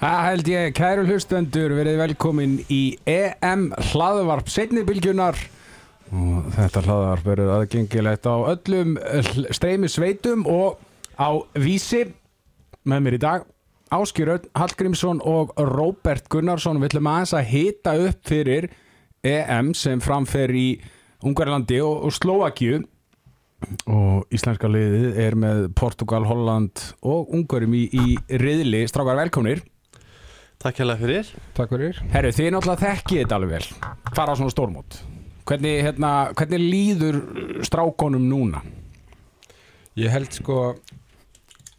Það held ég, kæru hlustendur, verið velkomin í EM hlaðvarp setnibylgjunar og þetta hlaðvarp verður aðgengilegt á öllum streymi sveitum og á vísi. Með mér í dag Áskir Örn Hallgrímsson og Róbert Gunnarsson. Við ætlum aðeins að hita upp fyrir EM sem framfer í Ungarlandi og, og Slovakíu og íslenska liðið er með Portugal, Holland og Ungarum í, í riðli, strákar velkomnir Takk hérlega fyrir. Takk fyrir. Herru, þið náttúrulega þekkið þetta alveg vel. Fara á svona stórmót. Hvernig, hérna, hvernig líður strákonum núna? Ég held sko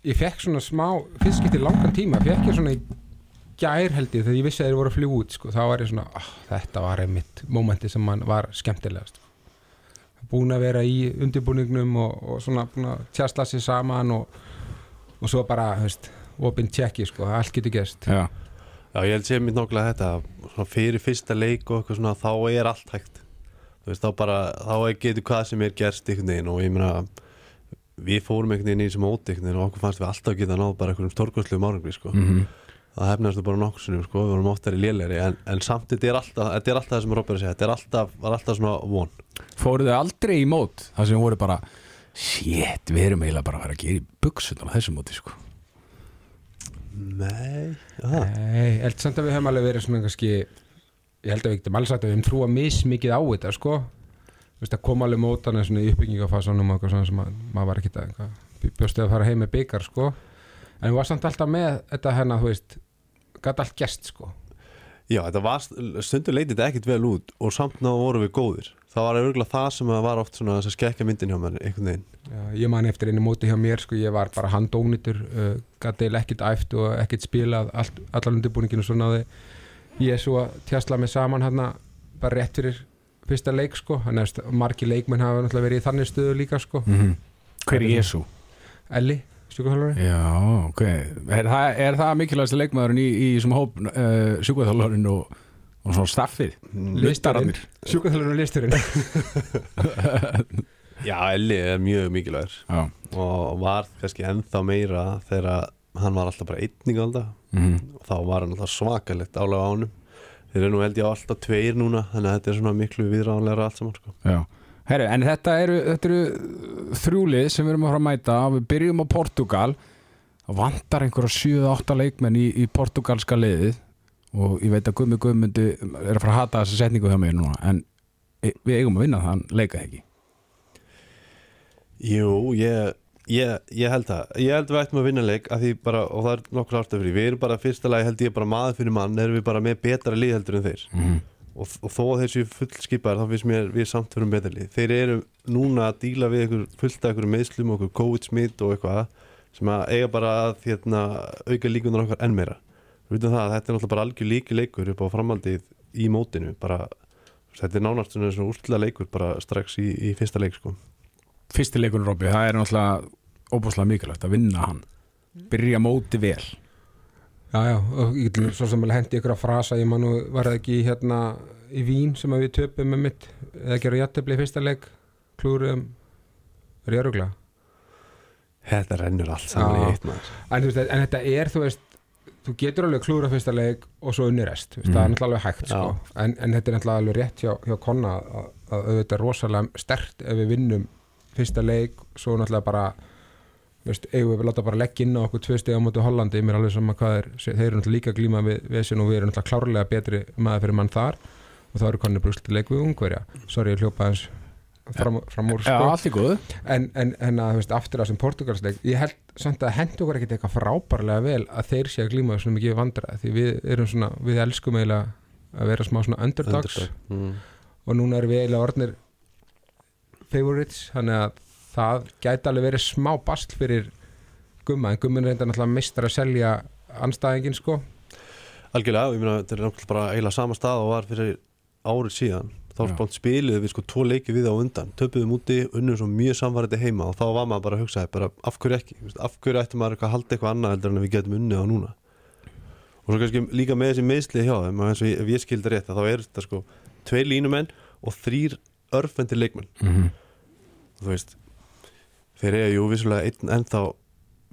Ég fekk svona smá Fyrst skipti langan tíma. Fekk ég svona í gær held ég Þegar ég vissi að þeir voru að fljú út sko, Þá var ég svona oh, Þetta var einmitt Momenti sem man var skemmtilegast. Búin að vera í undirbúningnum Og, og svona búin að tjastla sér saman Og, og svo bara Veist, opinn tjekki sko. Allt getur gerst. Já, Já, ég held sé mér nákvæmlega þetta svona fyrir fyrsta leik og eitthvað svona þá er allt hægt. Veist, þá bara, þá getur hvað sem er gerst einhvern veginn og ég meina við fórum einhvern veginn í þessum óti einhvern og okkur fannst við alltaf geta náð bara einhverjum stórkostlu márangri, sko. Mm það hefnast bara nokkur sinnum, sko, við vorum óttari lélegri en, en samt þetta er alltaf, þetta er alltaf það sem Robert er segja, þetta er alltaf, alltaf svona von. Fóruð þið aldrei í mót þar sem voru bara shit, við erum eiginlega bara að fara að gera í buksunar á þessu móti sko Nei, Nei, ég held samt að við höfum alveg verið svona kannski Ég held að við getum alls sagt að við höfum trúa mismikið á þetta sko. Þú veist að koma alveg mótana svona í uppbyggingafasanum og eitthvað svona sem að, maður var ekki að bjóstu að fara heim með byggar sko. En við var samt alltaf með þetta hérna, þú veist Gat allt gest sko. Já, þetta var stundur leitið þetta ekkit vel út og samt ná vorum við góðir það var örgulega það sem var oft svona þess að skekka myndin hjá mér, einhvern veginn. Já, Ég man eftir einu móti hjá mér sko, ég var bara handónitur uh, Gat eil ekkit æft og ekkit spilað allt, Allan undirbúninginu svo náði Ég svo að tjastla mig saman hérna Bara rétt fyrir fyrsta leik sko. Þannig að margi leikmenn hafa náttúrulega verið í þannig stöðu líka sko. Mm Hver er Jésu? Elli, sjúkvæðalari Já, ok. Er það, er það mikilvægast leikmaðurinn í, í þessum hóp uh, sjúkvæðalorinn og, og svona staffið? Listararnir Sjúkvæðalari og listurinn Já, Elli er mjög mikilvægur. Já. Og var kannski ennþá meira þegar hann var alltaf bara einn í galda. Mm og þá var hann alltaf svakalegt álega á honum. Þeir eru nú held ég á alltaf tveir núna þannig að þetta er svona miklu viðráðanlega allt saman sko. Já, herru, en þetta eru, þetta eru þrjúlið sem við erum að fara að mæta við byrjum á Portugal og vantar einhverja 7-8 leikmenn í, í portugalska liðið og ég veit að Gummi Gummundi er að fara að hata þessa setningu hjá mig núna en e- við eigum að vinna það, hann leika ekki. Jú, ég, ég, ég held það. Ég held við ættum að vinna leik því bara, og það er nokkur ástæð fyrir, við erum bara fyrsta lagi held ég bara maður fyrir mann, erum við bara með betra lið heldur en þeir. Mm og, og þó að þeir séu fullskipaðar þá finnst mér við samt fyrir betra lið. Þeir eru núna að díla við ykkur fullt af ykkur meðslum og ykkur COVID-smitt og eitthvað sem að eiga bara að hérna, auka líkunar okkar enn meira við veitum það að þetta er náttúrulega bara algjör líki leikur upp á framhaldið í mótinu bara, þetta er nánast svona svona úrslita leikur bara strax í, í fyrsta leik sko. Fyrsti leikunum Robby, það er náttúrulega óbúslega mikilvægt að vinna hann. Byrja móti vel. Já, já, og ég svo sem hendi ykkur að frasa Ég man nú, var það ekki hérna í Vín sem að við töpum með mitt eða gera jættefli í fyrsta leik klúrum er ég örugla þetta rennur allt saman í eitt maður. En, þú veist, en þetta er, þú veist þú getur alveg klúra fyrsta leik og svo unni rest mm. það Mhm. er náttúrulega alveg hægt sko. en, en þetta er náttúrulega alveg rétt hjá, hjá Konna að, að auðvitað er rosalega stert ef við vinnum fyrsta leik svo náttúrulega bara veist, eigum við að láta bara leggja inn á okkur tvö steg á móti Hollandi, mér er alveg sama hvað er þeir eru náttúrulega líka glíma við, við þessin og við erum náttúrulega klárlega betri maður fyrir mann þar og þá eru konni brúst leik við ungverja sorry, ég hljópa eins fram, fram úr sko allt í góðu en, en, en að þú veist, aftur að sem Portugalsleik ég held samt að hendur okkur ekkert eitthvað frábærlega vel að þeir sé að glíma svona mikið vandra því við erum svona, við elskum eiginlega að vera smá svona underdogs Underdog. mm. og núna erum við eiginlega orðnir favorites, þannig að það gæti alveg verið smá bast fyrir gumma, en gummin reynda náttúrulega mistar að selja anstæðingin sko algjörlega, ég meina þetta er náttúrulega bara eiginlega sama stað og var fyrir árið síðan þá spánt spiliðu við sko tvo leiki við á undan töpuðum úti, unnum svo mjög samvarandi heima og þá var maður bara að hugsa bara, af hverju ekki, af hverju ætti maður að halda eitthvað annað heldur en við getum unnið á núna? Og svo kannski líka með þessi meðslið hjá þeim og og ég, ef ég skildi rétt þá er þetta sko tvei línumenn og þrýr örfendir leikmenn. Mm þú veist þeir eiga jú vissulega einn ennþá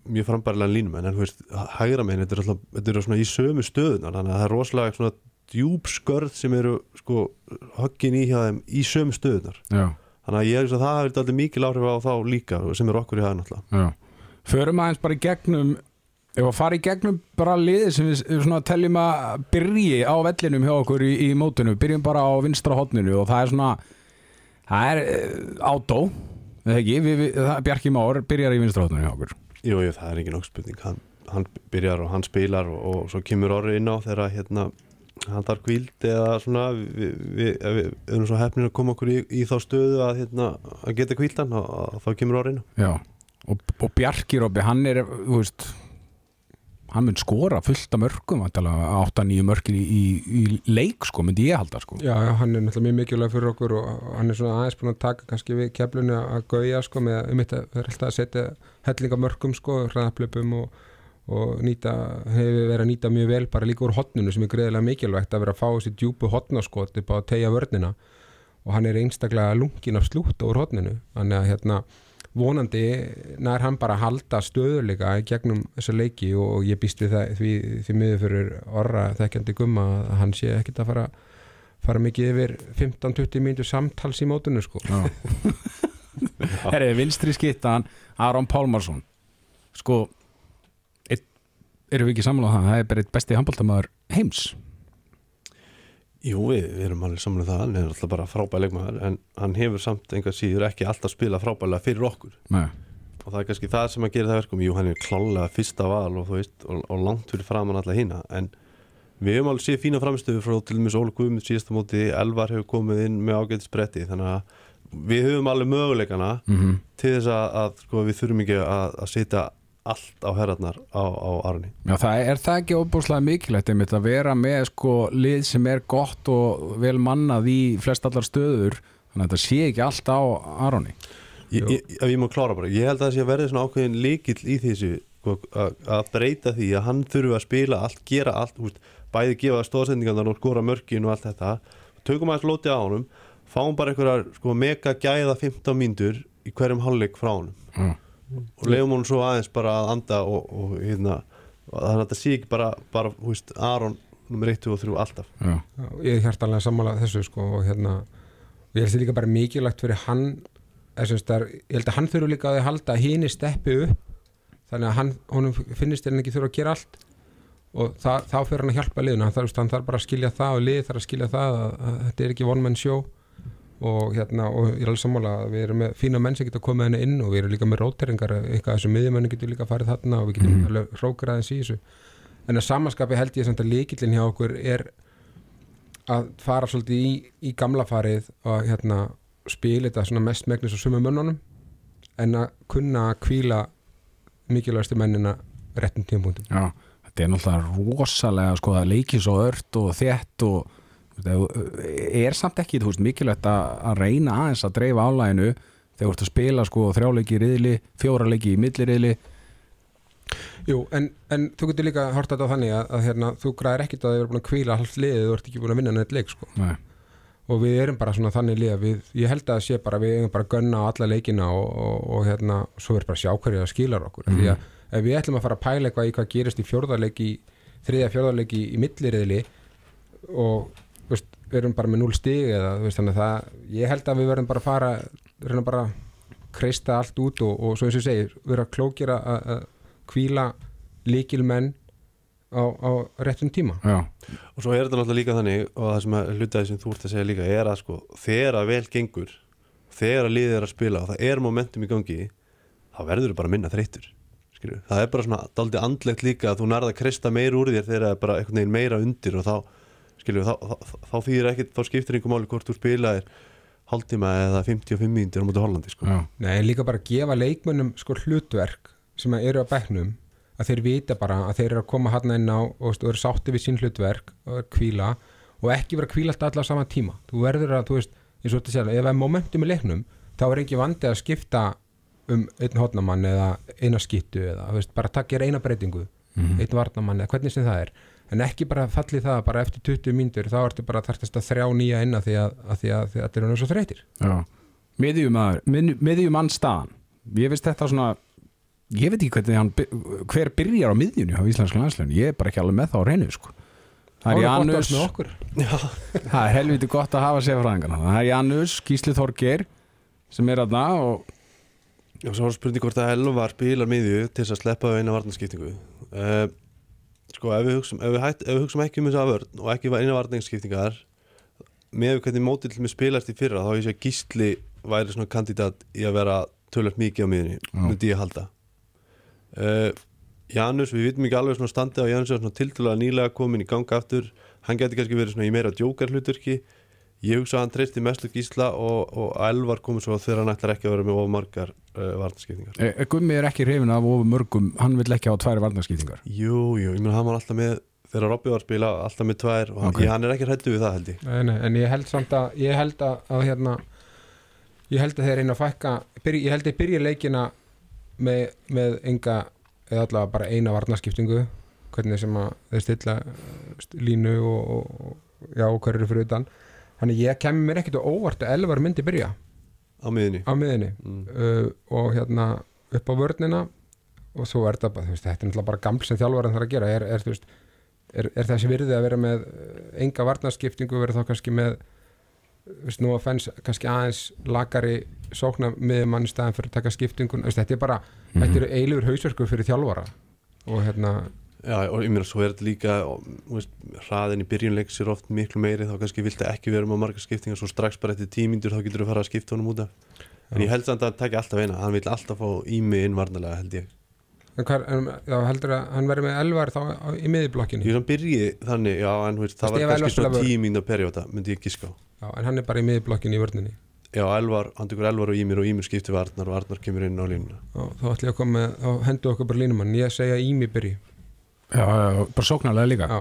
mjög frambærilega línum en þú veist, hægra megin, þetta er eru svona í sömu stöðunar þannig að það er rosalega djúb skörð sem eru sko höggin í hjá þeim í sömu stöðunar já, þannig að ég er að það hefur alltaf mikil áhrif á þá líka sem eru okkur í alltaf. Já. Förum aðeins bara í gegnum ef að fara í gegnum bara liðið sem við við svona teljum að byrji á vellinum hjá okkur í, í mótinu. Byrjum bara á vinstra hotninu og það er svona það er uh, átó eða ekki, við, við, það, Bjarki Már byrjar í vinstra hotninu hjá okkur. Jú, jú, það er ekki nokkuð spurning. Hann, hann byrjar og hann spilar og, og svo kemur orðið inn á þegar hérna hann þarf kvíld eða svona við, við, við erum svo hefnir að koma okkur í, í þá stöðu að, hérna, að geta kvíldan og, þá kemur á Já, og, og Bjarki Robbi, hann er, þú veist hann mun skora fullt af mörgum 8-9 mörgin í, í, í leik sko, myndi ég halda sko. Já, já, hann er náttúrulega mjög mikilvæg fyrir okkur og hann er svona aðeins búin að taka kannski við keflunni að gauja sko með um þetta, það er alltaf að setja hellinga mörgum sko, hraðaplöpum og, og nýta, hefur verið að nýta mjög vel bara líka úr hotninu sem er greiðilega mikilvægt að vera að fá þessi djúpu hotnaskot upp á að tegja vörnina. Og hann er einstaklega lungin af slútt úr hotninu, þannig að hérna vonandi nær hann bara að halda stöðuleika í gegnum þessa leiki og ég býst við það því, því miður fyrir orra þekkjandi gumma að hann sé ekkit að fara fara mikið yfir 15-20 mínútur samtals í mótunum sko. Já. Herri, vinstri skittan Aron Pálmarsson. Sko erum við ekki sammála um það það er bara eitt besti handbóltamæður heims? Jú, við, við erum alveg samlega það. Hann er alltaf bara frábæð leikmaður en hann hefur samt einhver síður ekki alltaf spila frábælega fyrir okkur. Nei. og það er kannski það sem að gera það verkum. Jú, hann er klálega fyrsta val og, veist, og, og langt fyrir framann alltaf hína en við höfum alveg séð fína framistöðu frá til dæmis Óli Guðmund síðasta móti. Elvar hefur komið inn með ágætis bretti þannig að við höfum alveg möguleikana mm til þess að, að sko, við þurfum ekki að, að setja allt á herðarnar á, á Arni Já, það er það ekki óbúslega mikilvægt einmitt að vera með sko lið sem er gott og vel mannað í flest allar stöður þannig að þetta sé ekki allt á Aroni? Ég, ég, ef ég má klára bara, ég held að það sé að verði svona ákveðin líkill í þessu sko, að að breyta því að hann þurfi að spila allt, gera allt, úst, bæði gefa stóðsendingarnar og skora mörkin og allt þetta. Tökum aðeins lóti á honum fáum bara einhverjar sko, mega gæða 15 mínútur í hverjum hálfleik frá honum. Já. Og leiðum honum svo aðeins bara að anda og, og hérna þannig að þetta sé ekki bara, bara hú veist, Aron nummer 1, 2 og 3 alltaf. Já, ég er hjartalega sammála þessu sko og hérna og ég held það líka bara mikilvægt fyrir hann þessum stær, ég held að hann þurfi líka að að halda að hini steppi upp þannig að hann, honum finnist þeirinn ekki þurfa að gera allt. Og það, þá fyrir hann að hjálpa liðuna hann þarf, hann þarf bara að skilja það og lið þarf að skilja það að, að þetta er ekki one man show og hérna, og ég er alveg sammála að við erum með fína menn sem geta komið henni inn og við erum líka með róteringar, eitthvað þessu miðjumenni getur líka farið þarna og við getum Mhm. alveg hrókur aðeins í þessu en að samanskapi held ég samt að líkillin hjá okkur er að fara svolítið í, í gamla farið og hérna spila þetta svona mest megnis á sumu mönnunum en að kunna að kvíla mikilvægastu mennina réttum tímpúndum já, þetta er náttúrulega rosalega sko að leiki svo ört og þétt og er samt ekki veist, mikilvægt að, reyna aðeins að dreifa álæginu þegar þú ert að spila sko þrjáleiki í riðli, fjóra leiki í milliriðli Jú, en, en þú getur líka hort þetta á þannig að, að hérna, þú græðir ekkit að þið eru búin að kvíla halvt liðið, þú ert ekki búin að vinna neitt leik sko. Nei. og við erum bara svona þannig lið að við, ég held að það sé bara við eigum bara að gunna á alla leikina og, og, og hérna, svo er bara að sjá hverju það skilar okkur mm. því að ef við ætlum að fara að pæla eitthvað í hvað gerist í fjórðarleiki þriðja fjórðarleiki í milliriðli og við erum bara með 0 stig eða þú veist, þannig að það, ég held að við verðum bara að fara reyna bara að kreista allt út og, og svo eins og ég segi, vera klókir að að kvíla líkilmenn á, á réttum tíma Já, og svo er þetta náttúrulega líka þannig og það sem að hlutaði sem þú ert að segja líka er að sko, þegar að vel gengur þegar að liðið er að spila og það er momentum í gangi þá verður þú bara minna þreyttur skilju. það er bara svona daldið andlegt líka að þú nærða að krista meira úr þér þegar það er bara einhvern veginn meira undir og þá, skilju, þá, þá, þá, þýðir ekkit þá skiptir einhver máli hvort þú spilaðir hálftíma eða 55 mínútur á móti Hollandi sko. Nei, líka bara að gefa leikmönnum sko hlutverk sem að eru á bekknum að þeir vita bara að þeir eru að koma hann inn á og, eru sátti við sín hlutverk og er kvíla og ekki vera að kvíla alltaf allar á sama tíma. Þú verður að, þú veist, eins og þetta sér ef það er momentum í leiknum, þá er ekki vandi að skipta um einn hotnamann eða eina skittu eða, þú veist, bara takkir eina breytingu, einn varnamann eða hvernig sem það er, en ekki bara falli það bara eftir 20 mínútur, þá ertu bara þarftast að þrjá nýja inn að því að, að, því að, því að allir eru svo þreytir já. Miðjumann, miðjumann staðan. Ég veist þetta svona ég veit ekki hvernig hann hver byrjar á miðjunni á íslenska landslegin ég er bara ekki alveg með það á reynu sko. það er Janus. það er helviti gott að hafa sefraðingarna það er Janus, Gísli Þorgeir sem er aðna og og svo var spurning hvort að Elvar spilar miðju til þess að sleppa við eina varnarskiptingu. Uh, sko ef við hugsum, ef við hætt, ef við hugsum ekki um þess að vörn og ekki eina varnarskiptingar með hvernig mótið til með spilast í fyrra þá ég sé að Gísli væri svona kandidat í að vera tölvöld mikið á miðjunni Já. myndi ég halda. Uh, Janus, við vitum ekki alveg svona standið á Janus er svona tildulega nýlega komin í ganga aftur. Hann getur kannski verið svona í meira djókar hluturki ég hugsa að hann treysti mestu Gísla og, og Elvar komið svo þegar hann ætlar ekki að vera með of margar uh, varnarskiptingar e, e, Gummi er ekki hrifin af of mörgum. Hann vil ekki á tværi varnarskýtingar. Jú, jú, ég meina hann var alltaf með þegar Robby var að spila, alltaf með tvær og hann, Ok. ég, hann er ekki hrættu við það held ég. Nei, nei, en ég held samt að ég held að, að hérna ég held að þeir reyna að fækka byrja, ég held að ég byrja leikina með, með enga eða allavega bara eina varnaskiptingu hvernig sem að þeir stilla eh, st- línu og, og, já, og hverju fyrir utan þannig ég kemur mér ekkert á óvart að Elvar myndi byrja. Á miðunni á miðinni mm. uh, og hérna upp á vörnina og svo er þetta veist, þetta er bara gaml sem þjálfarinn þarf að gera. Er, er, veist, er, er þessi virði að vera með uh, enga varnarskiptingu vera þá kannski með veist, nú að fenns kannski aðeins lagari sókna með mann í staðan fyrir að taka skiptingun, þetta er bara þetta eru eilur hausverkur fyrir þjálfara. Og hérna, Já, og ég meina svo er þetta líka veist, hraðin í byrjunleiks er oft miklu meiri þá kannski viltu ekki vera með margar skiptingar svo strax bara eftir tímindur þá getur þú fara að skipta honum út af. En ég held samt að hann taki alltaf eina hann vil alltaf fá ími innvarnalega held ég. En hvar, en, já, heldur að hann verði með elvar þá á, í miðjublokkinni Ég sem byrji þannig, já, en veist, það var kannski svona tíminda perjóta myndi ég giska á. Já, en hann er bara í miðjublokkinni í vörninni. Já, Elvar, hann tekur Elvar og Ímir og Ímir skiptir við Arnar og Arnar kemur inn á línuna. Og þá ætlum ég að koma þá hendur okkur bara línumann ég segja Ími byrji já, já, bara sóknarlega líka. Já,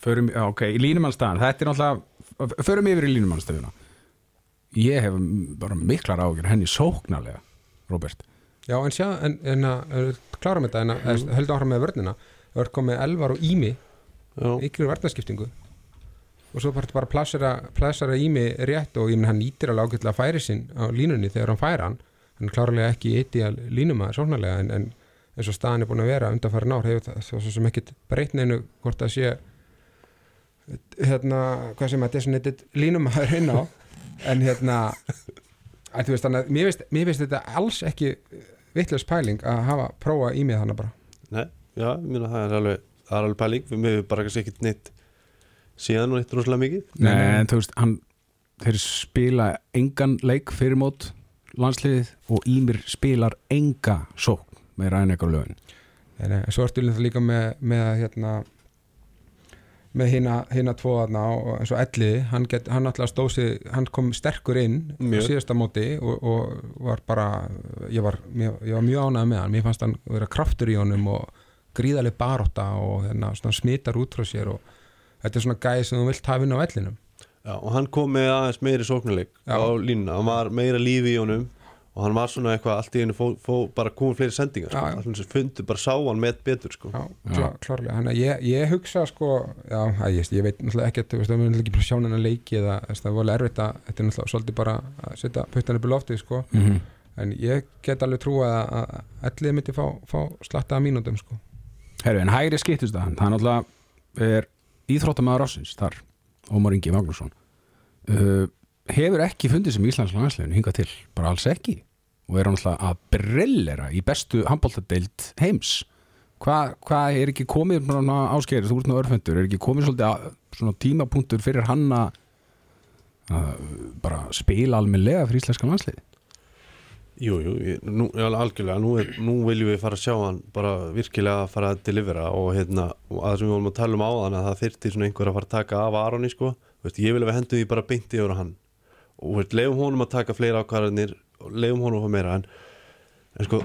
Förum, já, ok, í línumannstæðan þetta er náttúrulega, förum yfir í línumannstæðuna ég hef bara miklar ágjör henni sóknarlega Robert Já, en sjá, en, en að klára með þetta, en að höldum áfram með vörnina. Það er komið elvar og ími ykkur varnaskiptingu og svo bara bara plassera, plassera ími rétt og ég menn hann nýtir alveg ágætlega færi sinn á línunni þegar hann færa hann. Hann klárlega ekki eitt í að línum að sóknarlega en, en eins og staðan er búin að vera undanfærin ár hefur það svo sem ekkit breytt neinu hvort það sé hérna, hvað sem að designated línum að inn á. En hérna en þú veist þannig að mér finnst, mér finnst þetta alls ekki vitlaus pæling að hafa prófa ímið þannig bara. Nei, já, ég meina það er alveg það er alveg pæling, við mögum bara kannski ekkit neitt síðan og neitt rosalega mikið. Nei, Nei, en þú veist, hann þeir spila engan leik fyrir mót landsliðið og Ímir spilar enga sókn með ræðin eitthvað lögin Nei, nei, en svo ertu líka líka með, með að, hérna með hina, hina tvo þarna og eins og Elli, hann, get, hann alltaf stóð sig hann kom sterkur inn Mjög. á síðasta móti og, og var bara ég var, mjög, ég var mjög ánægð með hann. Mér fannst hann vera kraftur í honum og gríðaleg baróta og hérna, svona, smitar út frá sér og þetta er svona gæði sem þú vilt hafa inn á vellinum. Já, og hann kom með aðeins meiri sóknarleik Já. á línuna, hann var meira lífi í honum og hann var svona eitthvað allt í einu fó, fó, bara komið fleiri sendingar sko. Allir sem fundu, bara sá hann með betur sko. Já, klá, klárlega, hann að ég, ég hugsa sko, já, að ég, ég veit náttúrulega ekkert, þú veist, það er náttúrulega ekki bara sján hennar leiki eða það er volið erfitt að, þetta er náttúrulega svolítið bara að setja puttan upp í loftið, sko. Mm -hmm. en ég get alveg trú að, að ellið myndi fá, fá slatta að mínútum, sko. Herru, en hægri skiptust það. Það er náttúrulega er íþróttamæður ásins þar, Ómar Ingi Magnússon. Uh, hefur ekki fundið sem Íslands landslegin hingað til, bara alls ekki og er alltaf að brillera í bestu handbóltadeild heims. Hvað hva er ekki komið áskerir, þú ert nú örfendur, er ekki komið svolítið tímapunktur fyrir hann að bara spila almennilega fyrir íslenska landslið Jú, jú, ég, nú, já, algjörlega. Nú, er, nú viljum við fara að sjá hann bara virkilega að fara að delivera og hérna, og að sem við volum að tala um áðan að það þyrfti svona einhver að fara að taka af Aroni sko, veist, ég vil að við hendum því bara beinti yfir á hann. Og veist, leifum honum að taka fleira ákvarðanir og leifum honum að fá meira en, en sko,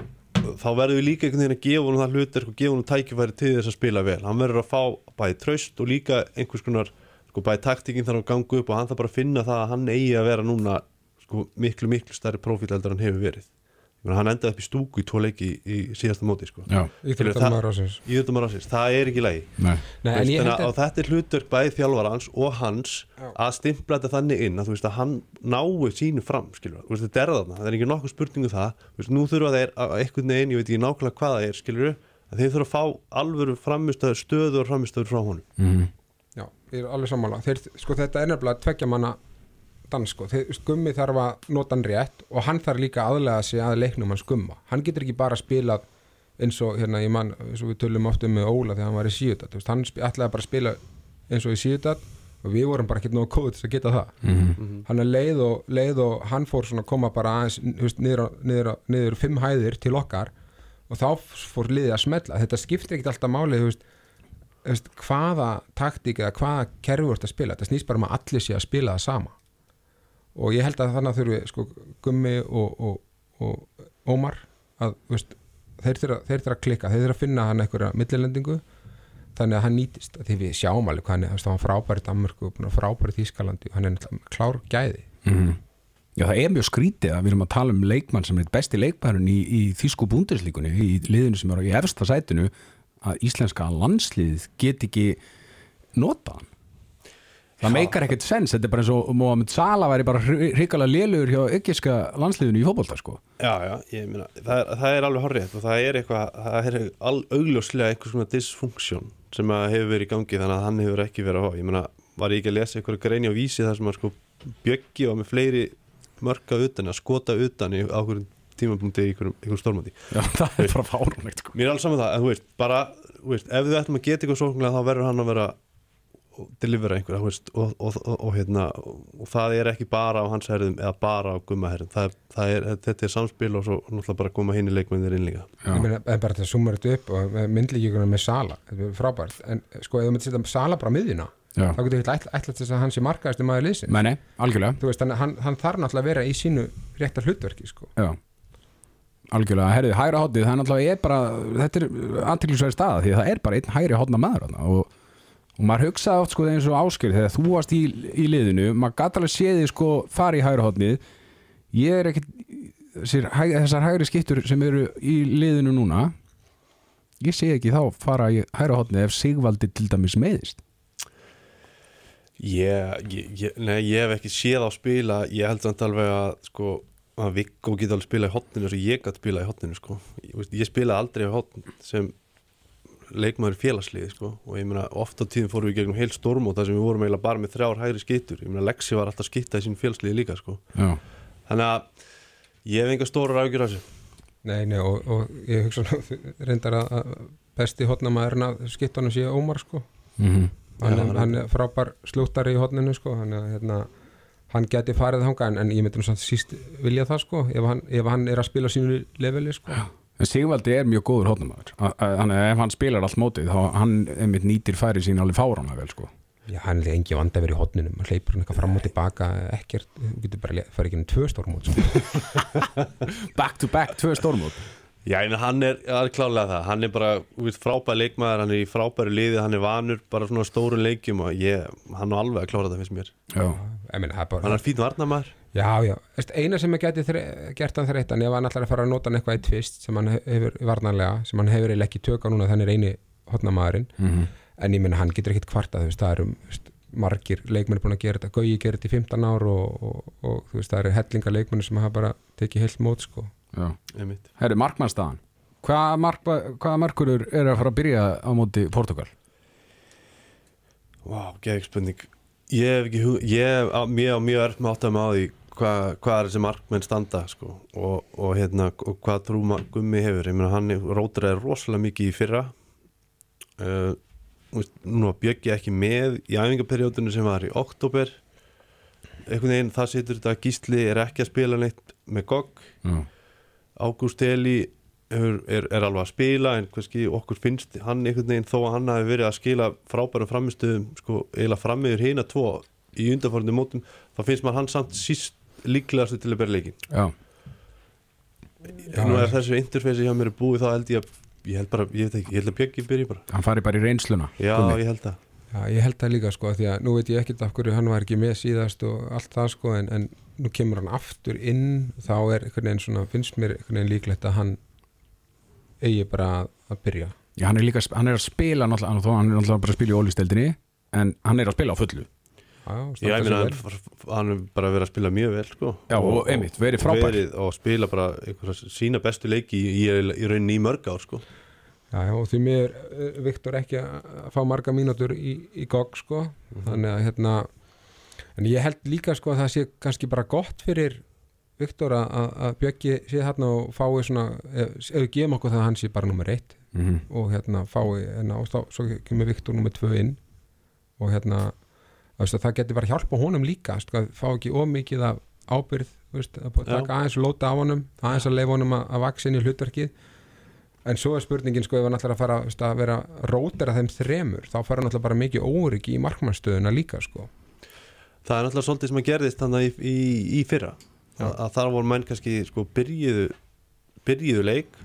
þá verðum við líka einhvern veginn að gefa honum það hlutir og gefa honum tækifæri til þess að spila vel. Hann verður að fá bæði traust og líka einhvers konar, sko, bæði taktikinn þarf að ganga upp og hann þarf bara að finna það að hann eigi að vera núna sko, miklu, miklu stærri profíl heldur hann hefur verið hann endaði upp í stúku í tvo leiki í, síðasta móti sko. Að það er ekki lægi nei. Nei, en ég held og að þetta er hlutverk bæði þjálfarans og hans Já. að stimpla þetta þannig inn að þú veist að hann nái sínu fram veist þetta er þarna, það er ekki nokkuð spurningu það, þú veist, nú þurfa þeir að einhvern veginn, ég veit ekki nákvæmlega hvað það er skilur, að þeir þurfa að fá alvöru framistöður, stöður framistöður frá honum. Mm. Já, ég er alveg sammála. Þeir, sko, Þetta er nefnilega tveggja manna dans sko. Gummi þarf að nota hann rétt og hann þarf líka aðlega sig að leiknum hans Gumma. Hann getur ekki bara spilað eins og hérna, ég mann, eins og við tölum oft um með Óla þegar hann var í síutat hann ætlaði bara að spila eins og í síutat og við vorum bara ekki nógu kóð til að geta það. Mm. hann er leið og, leið og hann fór svona að koma bara aðeins veist, niður, niður, niður fimm hæðir til okkar og þá fór liðið að smetla þetta skiptir ekkert alltaf máli þú veist, hvaða taktík eða hvaða kerfi voru að spila. Þetta snýst bara um að allir sé að spila það sama og ég held að þannig að þurfi sko, Gummi og, og, og Ómar að veist, þeir þurfa að klikka, þeir þurfa að finna hann einhverja millilendingu þannig að hann nýtist því við sjáum alveg hann er, þú veist, hann var frábær í Danmörku búinn að vera frábær í Þýskalandi og hann er klár gæði Mm. Já, það er mjög skrítið að við erum að tala um leikmann sem er besti leikmæðurinn í, í þýsku búndislíkunni, í liðinu sem er í efsta sætinu, að íslenska landslið get ekki nota hann. Það meikar ekkert sens, þetta er bara eins og Mohamed Salah væri bara hrikalega lélugur hjá ykkiska landsliðinu í fótbolta, sko. Já, já, ég meina, það það er alveg horrið og það er eitthvað, það er augljóslega eitthvað svona dysfunksjón sem hefur verið í gangi þannig að hann hefur ekki verið að fá ég meina, var ég ekki að lesa eitthvað greini á vísi þar sem að sko bjöggi og með fleiri mörka utan, að skota utan í ákveðum tímapunkti í einhverjum, stórmóti Já, það er bara fárunlegt, sko. Mér er alls saman það, en þú veist, bara þú veist, ef við ættum að geta eitthvað sóknlega þá verður hann að vera delivera veist, og, og, og, og, hérna, og það er ekki bara á hans herðum eða bara á gumma herðum. Það, er- það er, þetta er samspil og svo náttúrulega bara koma hinn í leikmennir inn líka. Meina, en bara þetta sumar þetta upp og myndlíkjuna með Sala, þetta er frábært. En sko, ef þú myndir setja Sala bara á miðjuna Já. þá getur þetta ætla til þess að hann sé markaðist maður liðsin, Nei, nei, algjörlega. þú veist, hann, hann, hann þarf náttúrulega að vera í sínu réttar hlutverki, sko. Já, algjörlega, herrið, hægra hotnið, það er náttúrulega er bara, þetta er aðtillisverði staða því að það er bara einn hægri hotna maður þarna og, og maður hugsaði oft sko eins og áskil þegar þú varst í, í liðinu, maður gæti alveg séði sko fara í hægra hotnið, ég er ekkit, þessar, hæ, þessar hægri skiptur sem eru í liðinu núna, ég sé ekki þá fara í hægra hotnið ef Sigvaldi til dæmis meðist. ég, ég, ég, nei, ég hef ekki séð á spila ég held samt alveg að sko, að Viggo geta alveg spila í hotninu sem ég gæti spila í hotninu sko. ég, ég spila aldrei í hotn sem leikmaður í félagsliði sko. og ég meina oft á tíðum fórum við gegnum heil storm og það sem við vorum eiginlega bara með þrjár hægri skittur ég meina Lexi var alltaf skitta í sín félagsliði líka sko. Já, þannig að ég hef enga stóra ágjur af þessu. Nei, nei, og, og ég hugsa nú, reyndar að að besti hotnamaðurinn að skiptunum sé Ómar, sko. Mm hann, Já, hann- er frábær slúttari í hotninu, sko. Hann, hérna, hann geti farið þangað en, en ég myndi samt síst vilja það, sko ef hann, ef hann er að spila á sínu leveli, sko En Sigvaldi er mjög góður hotnamaður þannig að ef hann spilar allt mótið þá hann einmitt nýtir færi sín alveg fáránlega vel sko. Já, hann er engi vanda verið í hotninu hann hleypur hann eitthvað fram og tilbaka ekkert, þú getur bara að fara ekki inn tvö stórmót, sko. Back to back, tvö stórmót. Já, en hann er, er klálega það, hann er bara úr frábær leikmaður, hann er í frábæru liði, hann er vanur bara svona stóru leikjum og ég, hann er alveg að klára það finnst mér. Já, ég meina, það er bara Hann er fín varnamaður. Já, já, eina sem ég geti þre, gert hann þreyttan ef hann ætlar að fara að nota hann eitthvað í tvist sem hann hefur varnarlega, sem hann hefur ekki tök á núna þannig er eini hotnamaðurinn mm en ég meina hann getur ekkit kvartað þú veist, það eru þú veist, margir leikmenn búin að gera þetta Gauji gerir þetta í 15 ár og, og, og þú veist, það eru hellinga leikmenn sem hafa bara tekið heilt mót sko. já. Herri, markmannstaðan Hvaða mark, hvaða markurur er að fara að byrja á móti Portugal? Vá, geðið spurning. Ég hef ekki hug, ég hef mjög, mjög erft með áttum á því hvað hva er þessi markmenn standa sko og, og hérna og hvað trú gummi hefur. Ég meina hann rótraði rosalega mikið í fyrra. Uh, nú var Bjöggi ekki með í æfingarperiódinu sem var í oktober. Einhvern veginn það situr þetta að gísli er ekki að spila neitt með gogg. Já, Ágúst Eli er, er, er alveg að spila en hverski okkur finnst hann einhvern veginn þó að hann hafi verið að skila frábærum framistöðum sko eiginlega framiður hina tvo í undanfórandi mótum þá finnst maður hann samt síst líklegastu til að bera leikin já, nú ef þessu interfeysi hjá mér er búið þá held ég að ég held bara, ég veit ekki, ég held að Bjöggi byrji bara. Hann fari bara í reynsluna já, Gummi. ég held að. Já, ég held það líka sko því að nú veit ég ekkert af hverju hann var ekki með síðast og allt það sko en, en nú kemur hann aftur inn þá er einhvern veginn svona, finnst mér einhvern veginn líklegt að hann eigi bara að, byrja. Já, hann er líka, hann er að spila náttúrulega, þó hann er náttúrulega bara að spila í ólisteldinni en hann er að spila á fullu Já, ég meina, hann, er bara verið að spila mjög vel sko. Já, og einmitt, verið frábær. verið, og spila bara einhverja sína bestu leiki í, í, í rauninni í mörg ár sko. Já, já, og því mér uh, Viktor ekki að fá marga mínútur í, í GOG sko, þannig að hérna en ég held líka sko að það sé kannski bara gott fyrir Viktor að, Bjöggi sé þarna og fái svona, ef, ef við gefum okkur það að hann sé bara nummer eitt mm -hmm. og hérna fái, hérna, og þá, svo kemur Viktor nummer tvö inn og hérna veist, að það getur bara hjálpa honum líka sko, að fá ekki ómikið af ábyrð veist, að að taka aðeins lóta á honum aðeins að leifa honum að, að vaksa inn í hlutverkið. En svo er spurningin sko ef hann ætlar að fara veist, að vera rótera þeim þremur þá fara hann alltaf bara mikið óryggi í markmannstöðuna líka sko. Það er náttúrulega svolítið sem að gerðist þannig í, í, í fyrra. Að, að þar voru menn kannski sko, byrjuðu, byrjuðu leik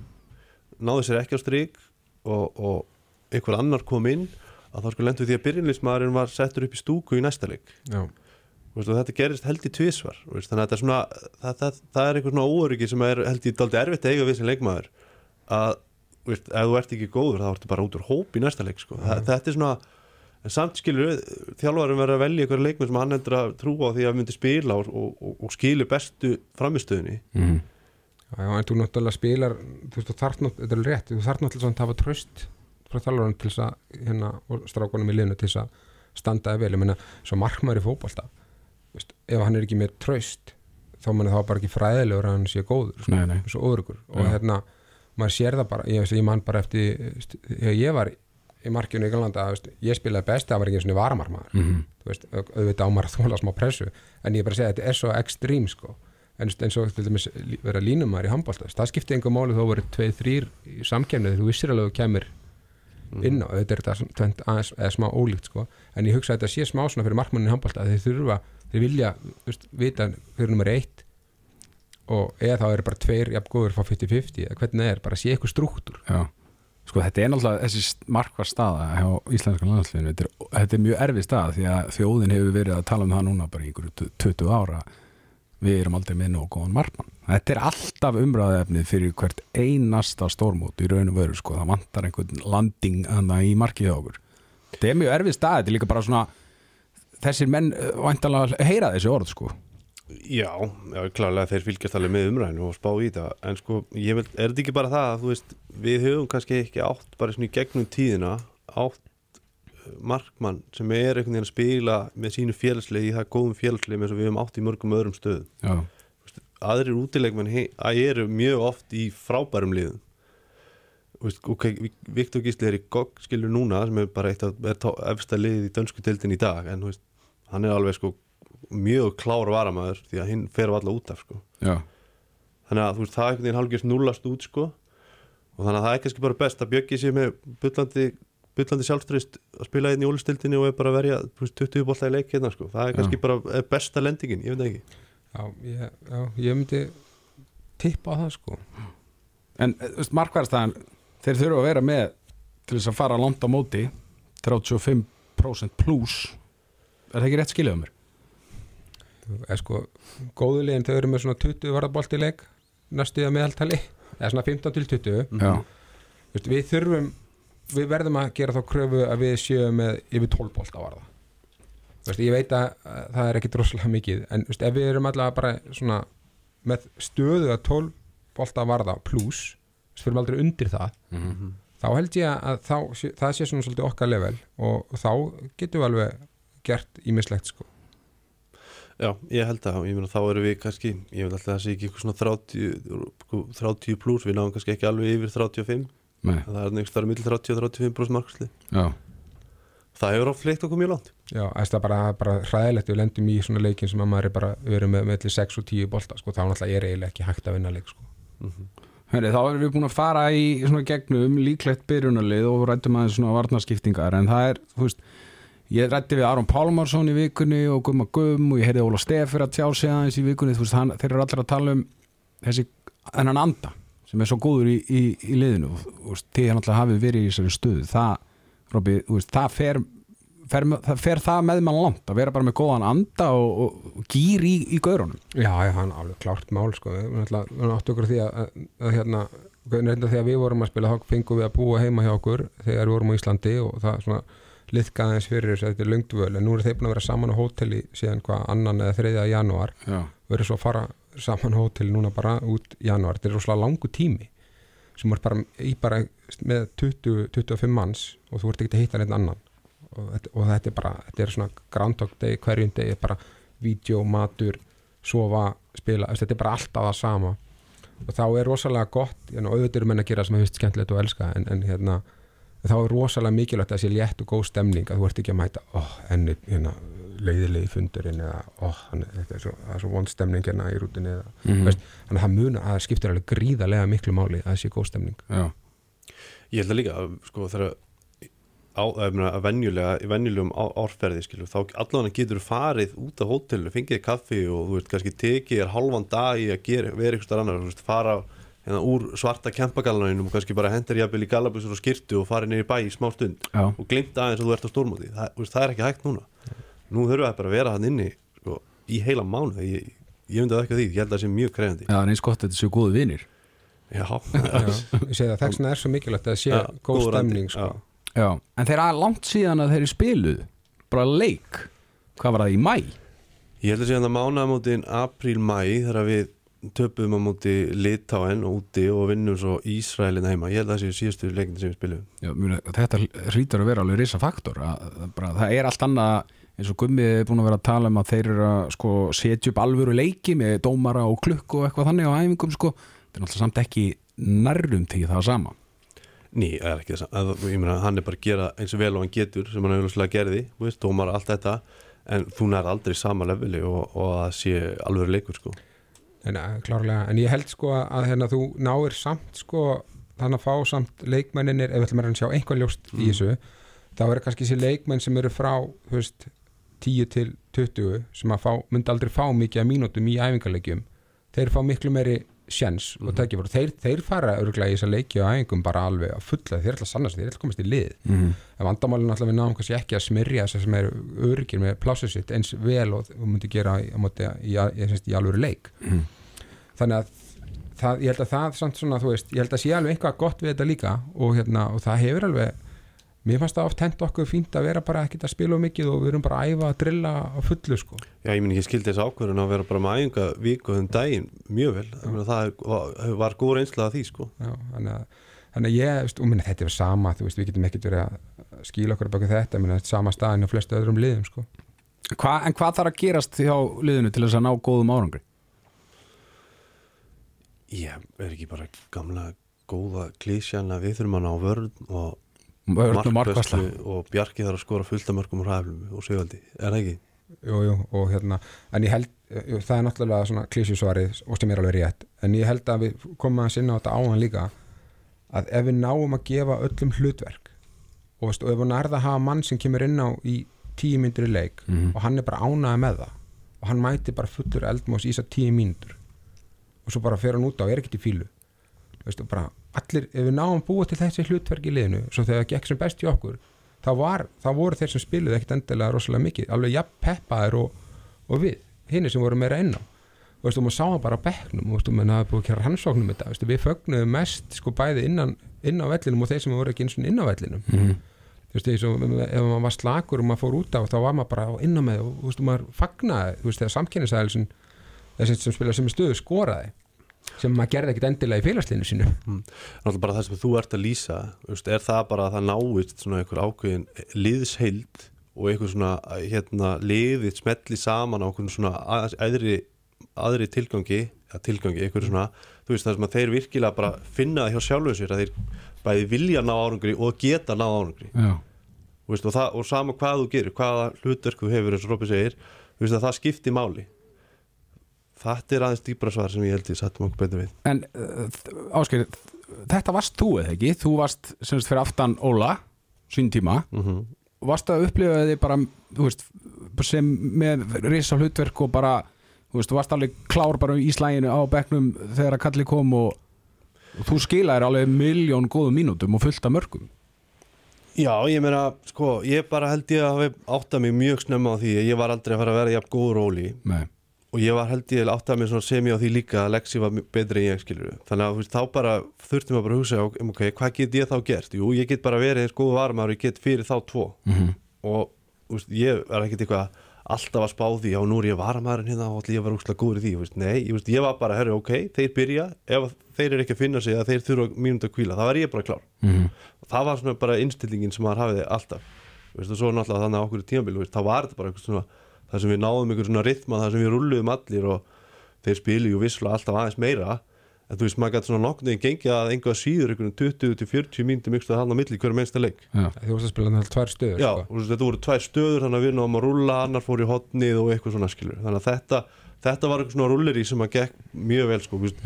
náðu sér ekki á strik og, og einhver annar kom inn að þá sko lendu því að byrjunleismæðurinn var settur upp í stúku í næsta leik. Og þetta gerist held í veist, þannig að þetta er svona það, það, það er einhver svona óöryggi sem er held í daldi erfitt eiga við sem leikmaður að veist, ef þú ert ekki góður þá ertu bara út úr hóp í næsta leik sko. það, þetta er svona en samt skilur þjálfarum verður að velja einhverja leikmenn sem hann endur að trúa á því að myndi spila og, og, og, og skilur bestu framistöðunni Mm já, en þú náttúrulega spilar þú veist, þú þarf náttúrulega, þetta er rétt þú þarf náttúrulega að hafa tröst frá þjálfarinn til þess að, hérna, og strákunum í liðinu til þess að standa vel, ég meina svo markmaður í fótbolta þú veist, ef hann er ekki með tröst þá manni þá bara ekki fræðilegur að hann sé góður sko, Nei, nei. svo órugur og Já. hérna, maður sér það bara ég, ég man bara eftir, þegar ég var í markjunu í Galanda, ég spilaði best það var ekki eins og varamarmaður -hmm. þú veist, au- auðvitað á maður að þóla smá pressu en ég bara að segja að þetta er svo ekstrím sko. eins og til dæmis vera línumæður í handbólta, það skipti einhver máli þó voru tveið, þrýr í samkemni þú vissir alveg að þú kemur inn á auðvitað er þetta tvennt aðeins eða smá ólíkt sko. en ég hugsa að þetta sé smá svona fyrir markmannin í handbólta að þeir þurfa, þeir vilja veist, vita er nummer eitt og eða þá er bara tveir jafn góður frá 50-50 eða hvernig það er, bara sé eitthvað strúktur Já, sko þetta er náttúrulega þessi markvar staða hjá íslenska landsliðinu. Þetta, þetta er mjög erfið staða því að þjóðin hefur verið að tala um það núna bara í einhverju 20 ára við erum aldrei með nóg góðan markmann. Þetta er alltaf umræðefnið fyrir hvert einasta stórmót í raun og veru sko, það vantar einhvern landing í markið okkur. Þetta er mjög erfið staða, þetta er líka bara svona þessir menn eh, væntanlega heyra þessi orð sko. Já, já, klarlega þeir fylgjast alveg með umræðinu og spá í þetta en sko, ég vil, er þetta ekki bara það að þú veist, við höfum kannski ekki átt bara svona í gegnum tíðina átt markmann sem er einhvern veginn að spila með sínu félagslegi í það góðum félagslegi eins og við höfum átt í mörgum öðrum stöðum. Já, aðrir útileikmenn he- að eru mjög oft í frábærum liðum. Þú veist, ok, Viktor Gísli er í GOG skilur núna sem er bara eitt af efsta liðið í dönsku deildin í dag en veist, hann er alveg sko mjög klár varamæður því að hinn fer alla út af sko. Já, þannig að veist, það er einhvern veginn hálfgjörst nullast út sko. Og þannig að það er kannski bara best að Bjöggi sé með bullandi, bullandi sjálfströst að spila einn í ólistildinni og er bara að verja þú veist, 20 bolta í leik hérna sko. Það er kannski bara er besta lendingin, ég veit það ekki. Já, ég, já, ég myndi tippa á það sko. En eh, markvæðarstæðan þeir þurfa að vera með til þess að fara langt á móti 35% pluss er það ekki rétt skiljaðu mér? eða sko, góðu liðin þau eru með svona 20 varðabolt í leik næstu að meðaltali, eða svona 15 til 20 Já, Þú veist, við þurfum við verðum að gera þá kröfu að við séum með yfir 12 bolt á varða veist, ég veit að, að það er ekki droslega mikið en veist, ef við erum allavega bara svona með stöðu að 12 bolt á varða pluss, veist, fyrir aldrei undir það Mhm. þá held ég að þá, það sé svona svolítið okkar level og, þá getum við alveg gert ímislegt sko. Já, ég held að, ég meina þá erum við kannski ég veit alltaf að það sé ekki eitthvað svona 30, sko, 30 pluss, við náum kannski ekki alveg yfir 35, Nei, það er neikst þar millir 30 og 35% markasli. Já, það hefur oft fleikt okkur mjög langt. Já, það er bara, bara hræðilegt við lendum í svona leikin sem að maður er bara við erum með mellir 6 og 10 bolta sko, þá náttúrulega er eiginlega ekki hægt að vinna leik sko. Hörri, þá erum við búin að fara í svona gegnum líklegt byrjunarlið og rættum aðeins svona varnarskiptingar en það er, þú veist ég rætti við Aron Pálmarsson í vikunni og Gumma Gum og ég heyrði Óla Stefir að tjá sig aðeins í vikunni, þú veist, hann, þeir eru allir að tala um þessi, þennan anda sem er svo góður í, í, í liðinu og því hann alltaf hafi verið í þessari stöðu. Það, þú veist, það fer fer, það fer það með mann langt að vera bara með góðan anda og, og, og gýr í, í gaurunum. Já, já, hann alveg klárt mál sko. við áttu okkur því að, að, að hérna, þegar við vorum að spila þá fengum við að búa heima hjá okkur þegar við vorum á Íslandi og það svona liðkaði eins fyrir þess að þetta er löngdvöl en nú eru þeir búin að vera saman á hóteli síðan hvað annan eða þriðja janúar. Já, verður svo að fara saman á hóteli núna bara út í janúar, þetta er rosalega langu tími sem er bara bara með 20-25 manns og þú ert ekki að hitta neitt annan. Og þetta, og þetta er bara, þetta er svona groundhog day hverjum degi, bara vídeo, matur sofa, spila, þetta er bara alltaf það sama. Og þá er rosalega gott, auðvitað eru menn að gera sem að finnst skemmtilegt og elska en, en hérna þá er rosalega mikilvægt að það sé létt og góð stemning að þú ert ekki að mæta, oh, enni hérna, leiðilegi fundurinn eða, oh, þetta er svo, það er svo vond stemning hérna í rútinni eða, Mhm. veist, þannig að það muna, að það skiptir alveg gríðarlega miklu máli að það sé góð stemning. Já, Ég held að líka, að, sko, þegar á, að, venjulega, í venjulegum á, árferði, skilur, þá allan getur þú farið út af hótelinu, fengið kaffi og þú veist, kannski tekið er halvan dag í að gera, vera eitthvað annar, þú veist, fara hérna, úr svarta kempagalanum og kannski bara hendur jafnvel í galabusur og skirtu og farið í bæ í smá stund já, og glimt aðeins að þú ert á stórmóti. Það, það er ekki hægt núna nú þurfum við bara að vera hann inni sko, í heila mánu ég, ég myndi það ekki að því, ég held að það sé mjög krefandi já, það er eins gott að þetta séu góðu vinir já, Já, ég segi það, þess vegna er svo mikilvægt að það sé góð stemning sko. já. Já, en þeir að langt síðan að þeir spiluð bara leik hvað var það í mæ? Ég held að sé að mánaðamótin apríl-mæ þegar við töpum á móti Litáen úti og vinnum svo Ísraelin heima. Ég held að það séu síðustu leikindi sem við spilum. Já, muni, þetta hrýtur að vera alveg risa faktor að, að bara, það er allt annað eins og Gummið er búin að vera að tala um að þeir eru að sko, setja upp alvöru leiki með dómara og klukk og eitthvað þannig á æfingum sko. það er náttúrulega samt ekki nærrum til það sama Ný, það er ekki það sama hann er bara að gera eins og vel og hann getur sem hann auðvitað gerði, veist, dómara, allt þetta en þú nær aldrei sama leveli og, og að sé alvöru leikur sko. en, eh, klárlega, en ég held sko að hérna, þú náir samt sko þannig að fá samt leikmenninir ef við ætlum að sjá einhvern ljóst mm. í þessu þá verður kannski þessi leikmenn sem eru frá höfst, 10-20 sem fá, myndi aldrei fá mikið mínútum í æfingarleikjum þeir fá miklu meiri sjens mm -hmm. og mhm. tækifar þeir, þeir fara öruglega í þess að leikja og æfingum bara alveg að fulla þeir er alltaf sannast þeir er alltaf komist í lið mm -hmm. en vandamálinu alltaf við náum kannski ekki að smyrja þess að sem eru örugir með plásu sitt eins vel og myndi gera í, í, í alveg leik mm -hmm. þannig að það, ég held að það samt svona þú veist, ég held að sé alveg eitthvað gott við þetta líka og, hérna, og það hefur alveg mér fannst það oft hent okkur fínt að vera bara ekkert að spila of mikið og við erum bara að æfa að drilla á fullu sko Já, ég minn ekki skildi þessu ákvörðun að vera bara með æfinga viku um daginn mjög vel, ég meina, það er, var, var góð reynsla að því, sko. Já, þannig að, þannig að ég, veist, og minna, þetta er sama þú veist, við getum ekkert verið að skýla okkur baka þetta, minna, þetta er sama staðin og flestu öðrum liðum sko Hva, en hvað þarf að gerast hjá liðinu til þess að ná góðum árangri? Ég er ekki bara gamla góða klísjan að við þurfum að ná vörn og Og markvæsla markvæslu og Bjarki þarf að skora fullta mörgum og ræflum og segjaldi, er það ekki? jú, jú, og hérna, en ég held það er náttúrulega svona klísjusvarið og sem er alveg rétt, en ég held að við komum að sinna á þetta áhan líka að ef við náum að gefa öllum hlutverk og, veist, og ef við nærða að hafa mann sem kemur inn á í tíu myndur í leik Mhm. og hann er bara ánaði með það og hann mæti bara fullur eldmós í þess að tíu mínútur og svo bara fer hann út á og er ekkert í fílu Veistu, bara allir, ef við náum búa til þessi hlutverk í liðinu, svo þegar það gekk sem best í okkur þá, var, þá voru þeir sem spiluðu ekkert endilega rosalega mikið, alveg jafn peppaðir og, og við, hinni sem voru meira inn á. Og veistu, maður sá það bara bekknum og veistu, maður hafði búið að kæra rannsóknum þetta veistu, við fögnuðum mest sko bæði innan, inn á vellinum og þeir sem voru ekki eins og inn á vellinum. Mm. þú veist, eins og ef maður var slakur og maður fór út á þá var maður bara inn á með og þú veist, maður fagnaði, þú veist, þegar samkynnisæðilsin þessi sem spilaði sem stöðu skoraði sem maður gerði ekkit endilega í félagslinu sínu. Náttúrulega bara það sem þú ert að lýsa er það bara að það náist svona einhver ákveðin liðsheild og einhver svona hérna, liðið smelli saman á einhvern svona aðri, aðri tilgangi, ja, tilgangi einhver svona, þú veist það sem að þeir virkilega bara finna það hjá sjálfu sér að þeir bæði vilja ná árangri og geta ná árangri. Veist, og, það, og sama hvað þú gerir, hvaða hlutverk þú hefur eins og Rópi segir, þú veist að það skipti máli þetta er aðeins dýbra svar sem ég held ég sattum okkur betur við. En uh, Ásker þetta varst þú eða ekki? Þú varst semst fyrir aftan Óla sín tíma. Mm -hmm. varst að upplifa þið bara veist, sem með risa hlutverk og bara þú veist, þú varst alveg klár bara í slæginu á bekknum þegar að kalli kom og, og þú skilaðir alveg miljón góðum mínútum og fullt af mörgum. Já, ég meina, sko, ég bara held ég að hafa áttað mig mjög snemma á því að ég var aldrei að fara að vera jafn góður óli. Nei, og ég var held ég áttað mig svona semi á því líka að Lexi var betri en ég skilur þannig að veist, þá bara þurfti maður bara að hugsa um, ok, hvað get ég þá gert? Jú, ég get bara verið eins góðu varmaður og ég get fyrir þá tvo Mhm. og þú veist, ég er ekkert eitthvað alltaf að spá því, já nú er ég varmaðurinn hérna og ætla ég að vera úrslega góður í því, veist, nei ég, ég var bara, herri, ok, þeir byrja ef þeir eru ekki að finna sig að þeir þurfa mínúti að kvíla þá er ég bara klár Mhm. og það var svona bara innstillingin sem maður hafiði alltaf Veist, og náttúrulega veist, þetta það sem við náðum einhver svona ritma, það sem við rulluðum allir og þeir spilu ju visslega alltaf aðeins meira. En þú veist, maður gæti svona nokkuð gengið að einhvað síður einhvern 20-40 mínútum ykkur að hann á milli hverju mennsta leik. Já, þú varst að spila þannig tvær stöður Já, sko. og þú veist, þetta voru tvær stöður þannig að við náðum að rulla, annar fór í hotnið og eitthvað svona skilur, þannig að þetta þetta var eitthvað svona rulleri sem að gekk mjög vel sko, þú veist,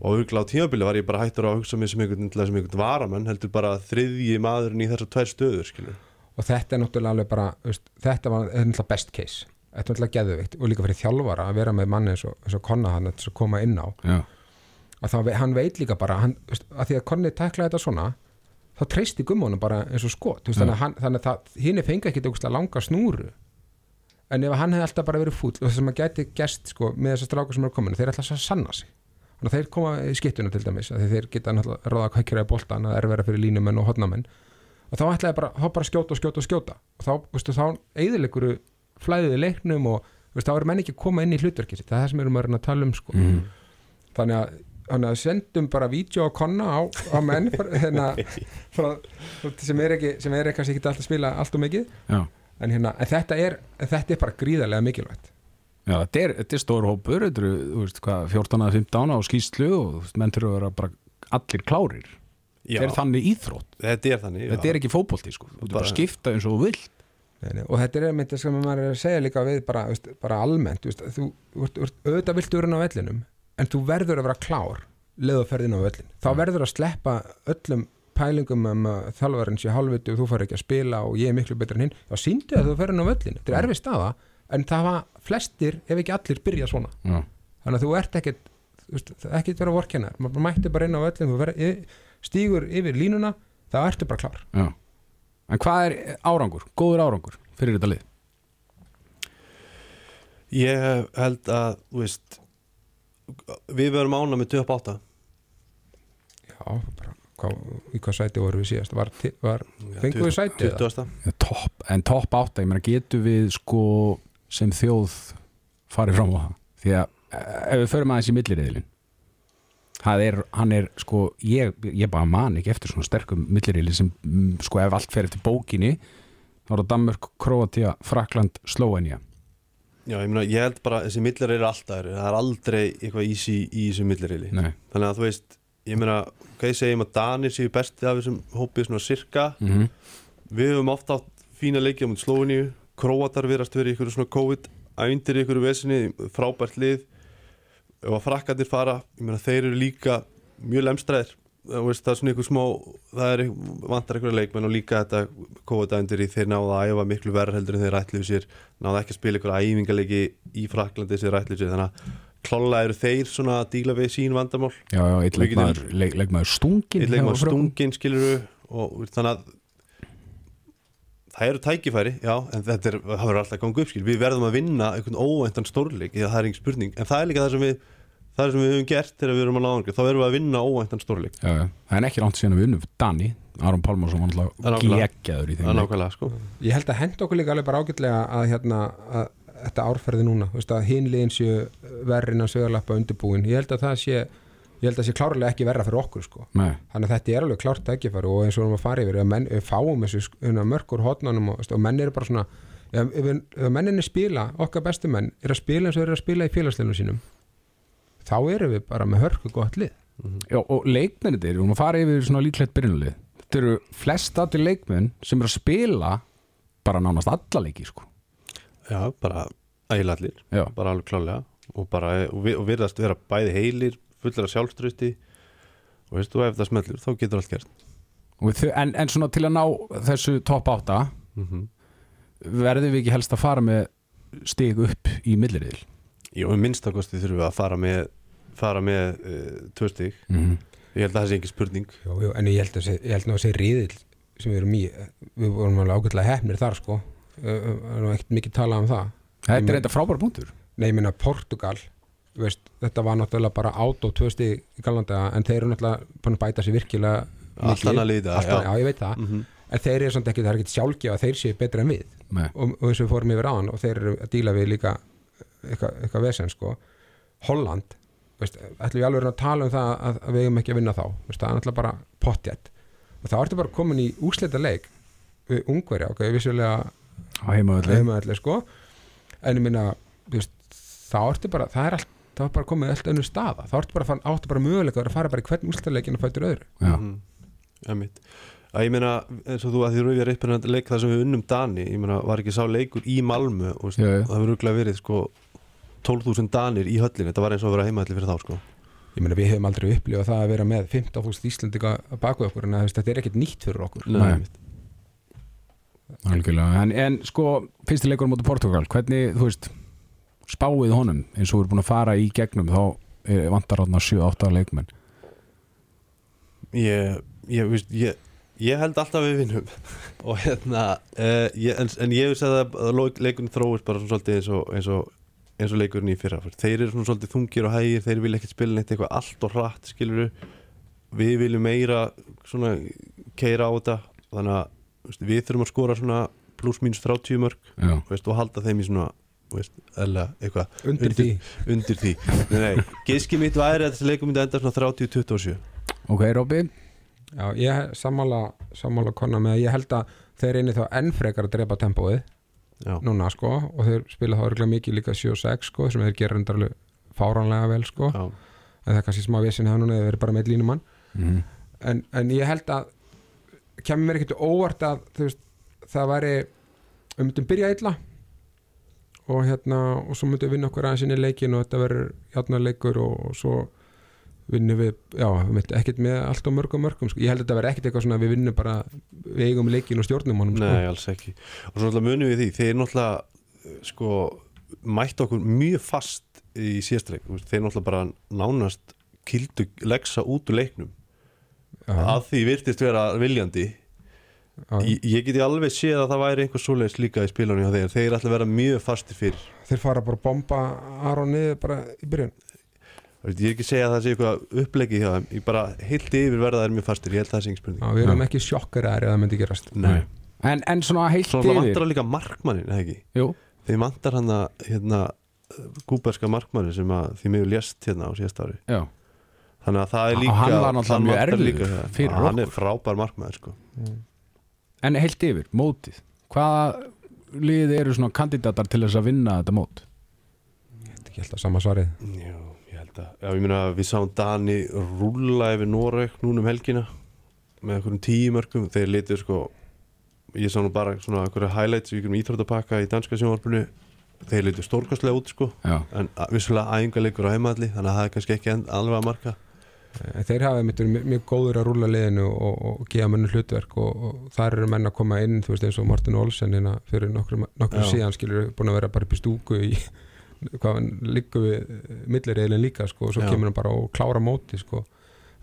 og auðvitað á tímabili var ég bara hættur að hugsa mig sem einhvern, einhvern varamenn, heldur bara þriðji maðurinn í þessar tvær stöður skilur. Og þetta er náttúrulega bara veist, þetta var er náttúrulega best case þetta er náttúrulega geðvikt og líka fyrir þjálfara að vera með manni eins og, eins og Konna hann að koma inn á. Já, að þá, hann veit líka bara hann, að því að Konni tæklaði þetta svona þá treysti gummunum bara eins og skot. Veist, þannig að, hann, þannig að hinn er fengið ógustlega langa snúru. En ef hann hefði alltaf bara verið fúll og sem að gæti gerst sko, með þessar strákar sem eru komin þeir ætla að sanna sig. Þannig að þeir koma í skittuna til dæmis að þeir geta náttúrulega ráða hvað kjöra í boltan að er vera fyrir línumenn og hotnamenn og þá ætlaði bara, bara skjóta og skjóta og skjóta. Og þá, veistu, þá eðilegur flæðið í leiknum og veistu, þá eru menn ekki að koma inn í hlutverki sitt. Það er það sem við erum að að tala um sko. Mhm. þannig að Þannig að sendum bara vídeo á konna á, á menn hérna, frá, sem er ekki sem er ekki alltaf að spila allt og mikið. Já, en, hérna, en þetta, er, þetta er bara gríðarlega mikilvægt. Já þetta, er, þetta er stór hópur þetta eru, þú veist, hvað, 14 að 15 á skýslu og þú veist, menn þurfa að vera bara allir klárir, Já, þetta er þannig íþrótt. Þetta er þannig þetta er ekki fótbolti, sko, þú veist, bara skipta eins og þú vilt og þetta er einmitt það sem maður er að segja líka við bara, veist, bara almennt veist, þú, þú, auðvitað viltu vera inn á vellinum en þú verður að vera klár leðuferðin á vellin, þá verður að sleppa öllum pælingum um að þjálfarinn sé hálfviti og þú fær ekki að spila og ég er miklu betur en hinn, þá síndu að þú fer inn á vellin þetta er erfið staða, en það var flestir ef ekki allir byrja svona. Já, þannig að þú ert ekkit það er ekkit vera vorkennar, maður bara mætti bara inn á vellin þú stígur yfir línuna þá ertu bara klár. Já en hvað er árangur, góður árangur fyrir þetta lið? Ég held að, þú veist við verum ána með 28 Já, bara, hvað, í hvað sæti voru við síðast var, var fengum við sæti eða? 20. Já, topp, en topp átta, ég meina getur við sko sem þjóð farið fram á það því að eh, ef við förum aðeins í milliriðilin það er, hann er sko ég, ég bara man ekki eftir svona sterkum milliriðili sem mm, sko ef allt fer eftir bókinni þá er það Danmörk, Kroatia, Frakland, Slóenja Já, ég meina, ég held bara þessi millir eru alltaf eru, það er aldrei eitthvað easy í þessu millirili. Þannig að þú veist, ég meina hvað ég segjum að Danir séu bestið af þessum hópið svona sirka, mm við höfum ofta átt fína leikja mot Slóiníu, Króatar verðast verið í ykkur svona COVID, ævindir í ykkur vesinni, frábært lið ef að frakkandir fara, ég meina þeir eru líka mjög lemstræðir það er svona ykkur smá það er vantar ykkur leikmenn og líka þetta COVID-ævindir í þeir náða að æfa miklu verð heldur en þeir ætluðu sér náða ekki að spila ykkur æfingalegi í Fraklandi þeir ætluðu sér, þannig að klálega eru þeir svona að díla við sín vandamál. Já, já, eitt Við leikmaður, leik, leikmaður stungin Eitt leikmaður stungin skiluru og þannig að það eru tækifæri, já, en þetta er, það verður alltaf ganga upp skil, við verðum að vinna einhvern óvæntan stórleik, já, það er engin spurning. En það er líka það sem við, það sem við höfum gert þegar við erum að lága, þá erum við að vinna óvæntan stórleik já, já. það er ekki langt síðan að við unnum Dani, Aron Pálmarsson var Það er nákvæmlega. geggjaður í það þeim er leik. nákvæmlega, sko Ég held að henda okkur líka alveg bara ágætlega að, hérna, að þetta árferði núna veist, að hinliðin séu verrin að sögurlappa undirbúin, ég held að það sé ég held að það sé klárlega ekki verra fyrir okkur sko. Nei, þannig að þetta er alveg klárt tækifæri og eins og við erum að fara yfir, ef menn, við fáum þessu sk- hérna, mörkur hotnanum og, veist, og menn eru bara svona ef, ef, ef menninni spila, okkar bestu menn er að spila eins og eru að spila í félagsleinu sínum þá erum við bara með hörku gott lið. Já, og leikmennir þeir, við erum að fara yfir svona líklegt byrjunalið Þetta eru flest allir leikmenn sem eru að spila bara nánast alla leiki sko. já, bara ægilega allir, Já, bara alveg klálega og bara, og, vi, og virðast vera bæði heilir fullir af sjálfströsti og veist, og ef það smellur, þá getur allt gert og við, þau- en, en svona til að ná þessu topp átta mm verðum við ekki helst að fara með stig upp í milliriðil Jú, um minnstakosti þurfum við að fara með fara með uh, tvö stig mm -hmm. ég held að það sé ekki spurning jú, jú, en ég held, að, sé- ég held nú að sé ríðil sem við erum í við vorum alveg ágætlega hefnir þar sko það er nú ekkert mikið talað um það Þetta er eitthvað frábæra punktur Nei, ég minna Portugal þú veist, þetta var náttúrulega bara át og tvö stig í galanda en þeir eru náttúrulega að bæta sér virkilega Allt mikið. annað lið í dag, Allt annað- já. já, ég veit það Mhm. en þeir eru samt ekki, það er ekkert sjálfgefa þeir séu betri en við Nei. og, og eins og við fórum yfir á hann og þeir eru að díla við líka eitthvað, eitthvað vesen sko. Holland, veist, ætlum við alveg að tala um það að, að við eigum ekki að vinna þá. Veist, það er náttúrulega bara pottjætt og þá ertu bara komin í úslita leik við ungverja, ok, vissulega heimaðalli sko. En ég minna, þá ertu bara það er allt, þá er bara komið allt önnur staða. Þá ertu bara, fann, áttu bara möguleika að fara bara í hvern úslitaleikin og fættur öðru. Já, Mhm. Einmitt. að ég meina eins og þú að því rauðið er eitthvað leik það sem við unnum Dani ég meina var ekki sá leikur í Malmö og það verður rúglega verið sko 12.000 Danir í höllin þetta var eins og að vera heimaðalli fyrir þá sko. Ég meina, við hefum aldrei upplifað það að vera með 15.000 Íslandika að baka okkur en að, þú veist, þetta er ekkert nýtt fyrir okkur. Nei. algjörlega. En, en sko, fyrsti leikur mútið Portugal Hvernig, þú veist, spáið honum eins og við erum búin að fara í gegnum þá eh, vantar hann 7-8 leikmenn? Ég, ég, veist, ég, ég held alltaf að við vinnum. Og hérna uh, ég, en, en ég veist að það leikurinn þróist bara svona svolítið eins og, eins og eins og leikurinn í fyrra þeir eru svona svolítið þungir og hægir þeir vilja ekkert spila neitt eitthvað allt og hratt skiluru við viljum meira svona keira á þetta þannig að veist, við þurfum að skora svona pluss mínus 30 mörg veist, og halda þeim í svona veist, eðla, eitthvað undir því. undir því. Nei, nei. giski mitt væri að þessi leikur myndi enda svona 30-27 ok, Robby? Já, ég sammála, sammála konna með að ég held að þeir eini þá enn frekar að drepa tempóið já, núna sko og þeir spila þá örgulega mikið líka 7 og 6 sko sem þeir gera alveg fáránlega vel sko. Já, en það er kannski smá vissin hefur núna þeir eru bara með línumann. Mm. en, en ég held að kemur mér ekkert óvart að þú veist, það væri við myndum byrja illa og hérna og svo myndum við vinna okkur aðeins inn í leikin og þetta verður játnarleikur og, og svo vinnum við, já, ekkert með allt á mörgum mörgum, sko. ég held að þetta verður ekkert eitthvað svona við vinnum bara, við eigum leikin og stjórnum honum, sko. Nei, alls ekki. Og svo náttúrulega munum við því þeir náttúrulega sko mættu okkur mjög fast í síðastleik þeir náttúrulega bara nánast kildu leggsa út úr leiknum. Já, að því virtist vera viljandi. Ég, ég geti alveg séð að það væri einhver svoleiðis líka í spilunum hjá þeir þeir ætla að vera mjög fastir fyrir. Þeir fara bara að bomba Aron niður bara í byrjun ég er ekki að segja að það sé eitthvað uppleggi hjá þeim. Ég bara heilt yfir verða þeir mjög fastir. Ég held að það sé ekki spurning. Já, við erum ekki sjokkar að það myndi gerast. Nei. en, en svona það yfir vantar líka markmannin, eða ekki? Jú, þeir vantar hann að hérna, gúberska markmannin sem að því miður lést hérna á síðast ári. Já. Þannig að það er líka hann var náttúrulega hann mjög það. fyrir hann okkur. er frábær markmaður sko. En heilt yfir, mótið. Hvaða lið eru svona kandidatar til þess að vinna þetta mót? er ekki alltaf sama svarið. Já, að já, ég meina, við sáum Dani rúlla yfir Noreg núna um helgina með einhverjum tíu mörgum þeir litur sko ég sá nú bara svona einhverja highlights í einhverjum íþróttapakka í danska sjónvarpinu. Þeir litur stórkastlega út sko Já, en að- vissulega æfingarleikur á heimalli þannig að það er kannski ekki alveg að marka. En þeir hafa verið mjög, góður að rúla liðinu og, og, og gefa mönnum hlutverk og, og þar eru menn að koma inn þú veist eins og Martin Olsen hérna fyrir nokkur, síðan skilur búin að vera bara upp í stúku í hvað hann liggur við millireilin líka sko og svo Já. kemur hann bara og klára móti sko.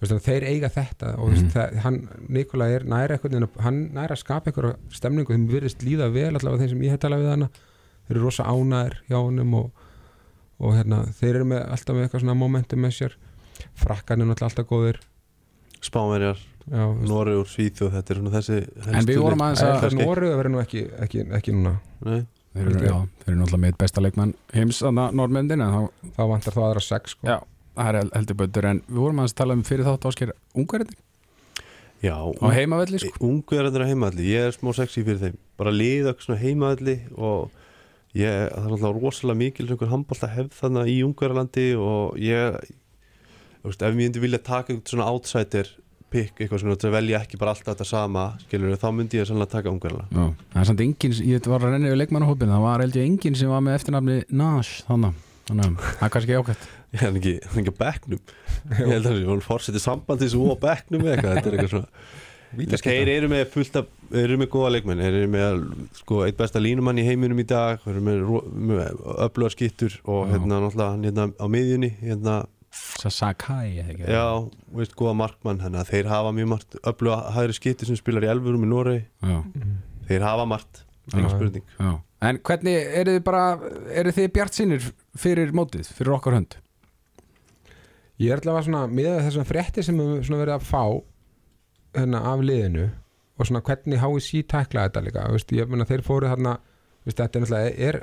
Þeir eiga þetta og mm það, hann, Nikola er næra eitthvað hann næra að skapa einhverja stemningu þeim virðist líða vel allavega þeim sem ég hef talað við hana. Þeir eru rosa ánæðir hjá honum og, og hérna, þeir eru með, alltaf með eitthvað svona momentum með sér. Frakkan er náttúrulega alltaf góðir. Spánverjar. Noregur, Svíþjóð þetta er svona þessi En við vorum aðeins að- er að vera nú ekki, ekki, ekki núna. Nei, þeir eru, náttúrulega með eitt besta leikmann heims þannig að normendin en þá, þá vantar það aðra sex sko. já, það er hel- heldur betur en við vorum aðeins að tala um fyrir þátt ásker ungverðin já, á heimavelli sko. ungverðarnir á heimaðalli ég er smá sexy fyrir þeim bara liða svona heimaðalli og ég, það er alltaf rosalega mikil einhver handbólta hefð þarna í ungverðarlandi og ég veist, ef ég myndi vilja taka eitthvað svona outsider pick, eitthvað svona til að velja ekki bara alltaf þetta sama, skilur þá myndi ég sannlega taka ungverðarla Já, það er samt engin, ég var að renna yfir leikmannahópin það var held ég engin sem var með eftirnafni Nash þannig, þannig að það er kannski ákvæmt ég er ekki, hann er ekki á bekknum. Ég held að hann fórsetið sambandis og á bekknum eða eitthvað, þetta er eitthvað svona. Þeir eru með fullt af, eru með góða leikmenn Þeir eru með sko, eitt besta línumann í heiminum í dag Þeir eru með, með Sakai eða ekki Já, veist, góða markmann Þannig að þeir hafa mjög margt Öfluga hægri skipti sem spilar í Elfurum í Noregi já, Þeir hafa margt Já. spurning já. En hvernig eru þið bara eru þið bjart sínir fyrir mótið fyrir okkar hönd? Ég er alltaf að svona miða þessum frétti sem við svona verið að fá hérna af liðinu og svona hvernig HSC tækla þetta líka veist, ég meina þeir fóru þarna veist, þetta er er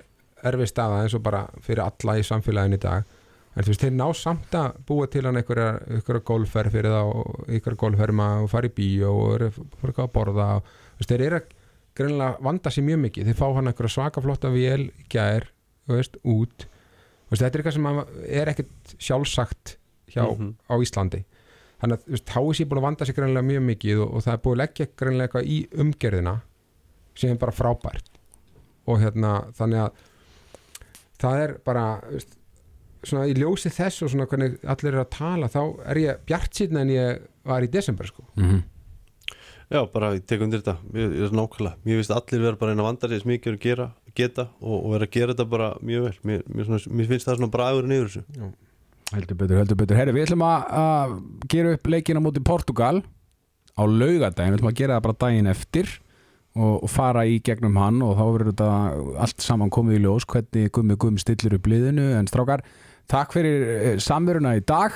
erfið staða eins og bara fyrir alla í samfélaginu í dag en þú veist þeir ná samt að búa til hann einhverja, golfferð fyrir þá og einhverja golfferð og fara í bíó og eru fyrir eitthvað að borða og þú veist þeir eru að greinilega vanda sér mjög mikið. Þeir fá hann einhverja svaka flotta vél gær þú veist, út. Þú veist, þetta er eitthvað sem er ekkert sjálfsagt hjá Mhm. á Íslandi. Þannig að þú veist, HSI er búin að vanda sig greinlega mjög mikið og, og það er búin að leggja greinlega eitthvað í umgerðina sem er bara frábært. Og hérna þannig að það er bara þú veist, svona í ljósi þess og svona hvernig allir eru að tala þá er ég bjart síðan en ég var í desember sko. Mm Já, bara ég tek undir þetta. Ég ég er nákvæmlega. Mér finnst allir vera bara einn að vanda sér sem mikið að gera, geta og, og vera að gera þetta bara mjög vel. Mér, mér, svona, mér finnst það svona bragurinn yfir þessu. Heldur betur, heldur betur. Herri, við ætlum að, að gera upp leikina mútið Portugal á laugadaginn, við ætlum að gera það bara daginn eftir og, og fara í gegnum hann og þá verður þetta allt saman komið í ljós hvernig gummi gummi stillir upp liðinu. En strákar, takk fyrir eh, samveruna í dag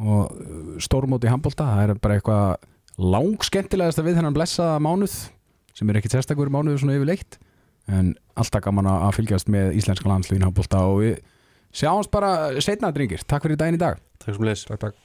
og eh, stórmóti í handbólta, það er bara eitthvað lang skemmtilegast að við þennan blessaða mánuð sem er ekki sérstakur mánuð svona yfirleitt en alltaf gaman að fylgjast með íslenska landslíðin handbólta og við sjáumst bara setna dringir, takk fyrir daginn í dag. Takk sem leys takk takk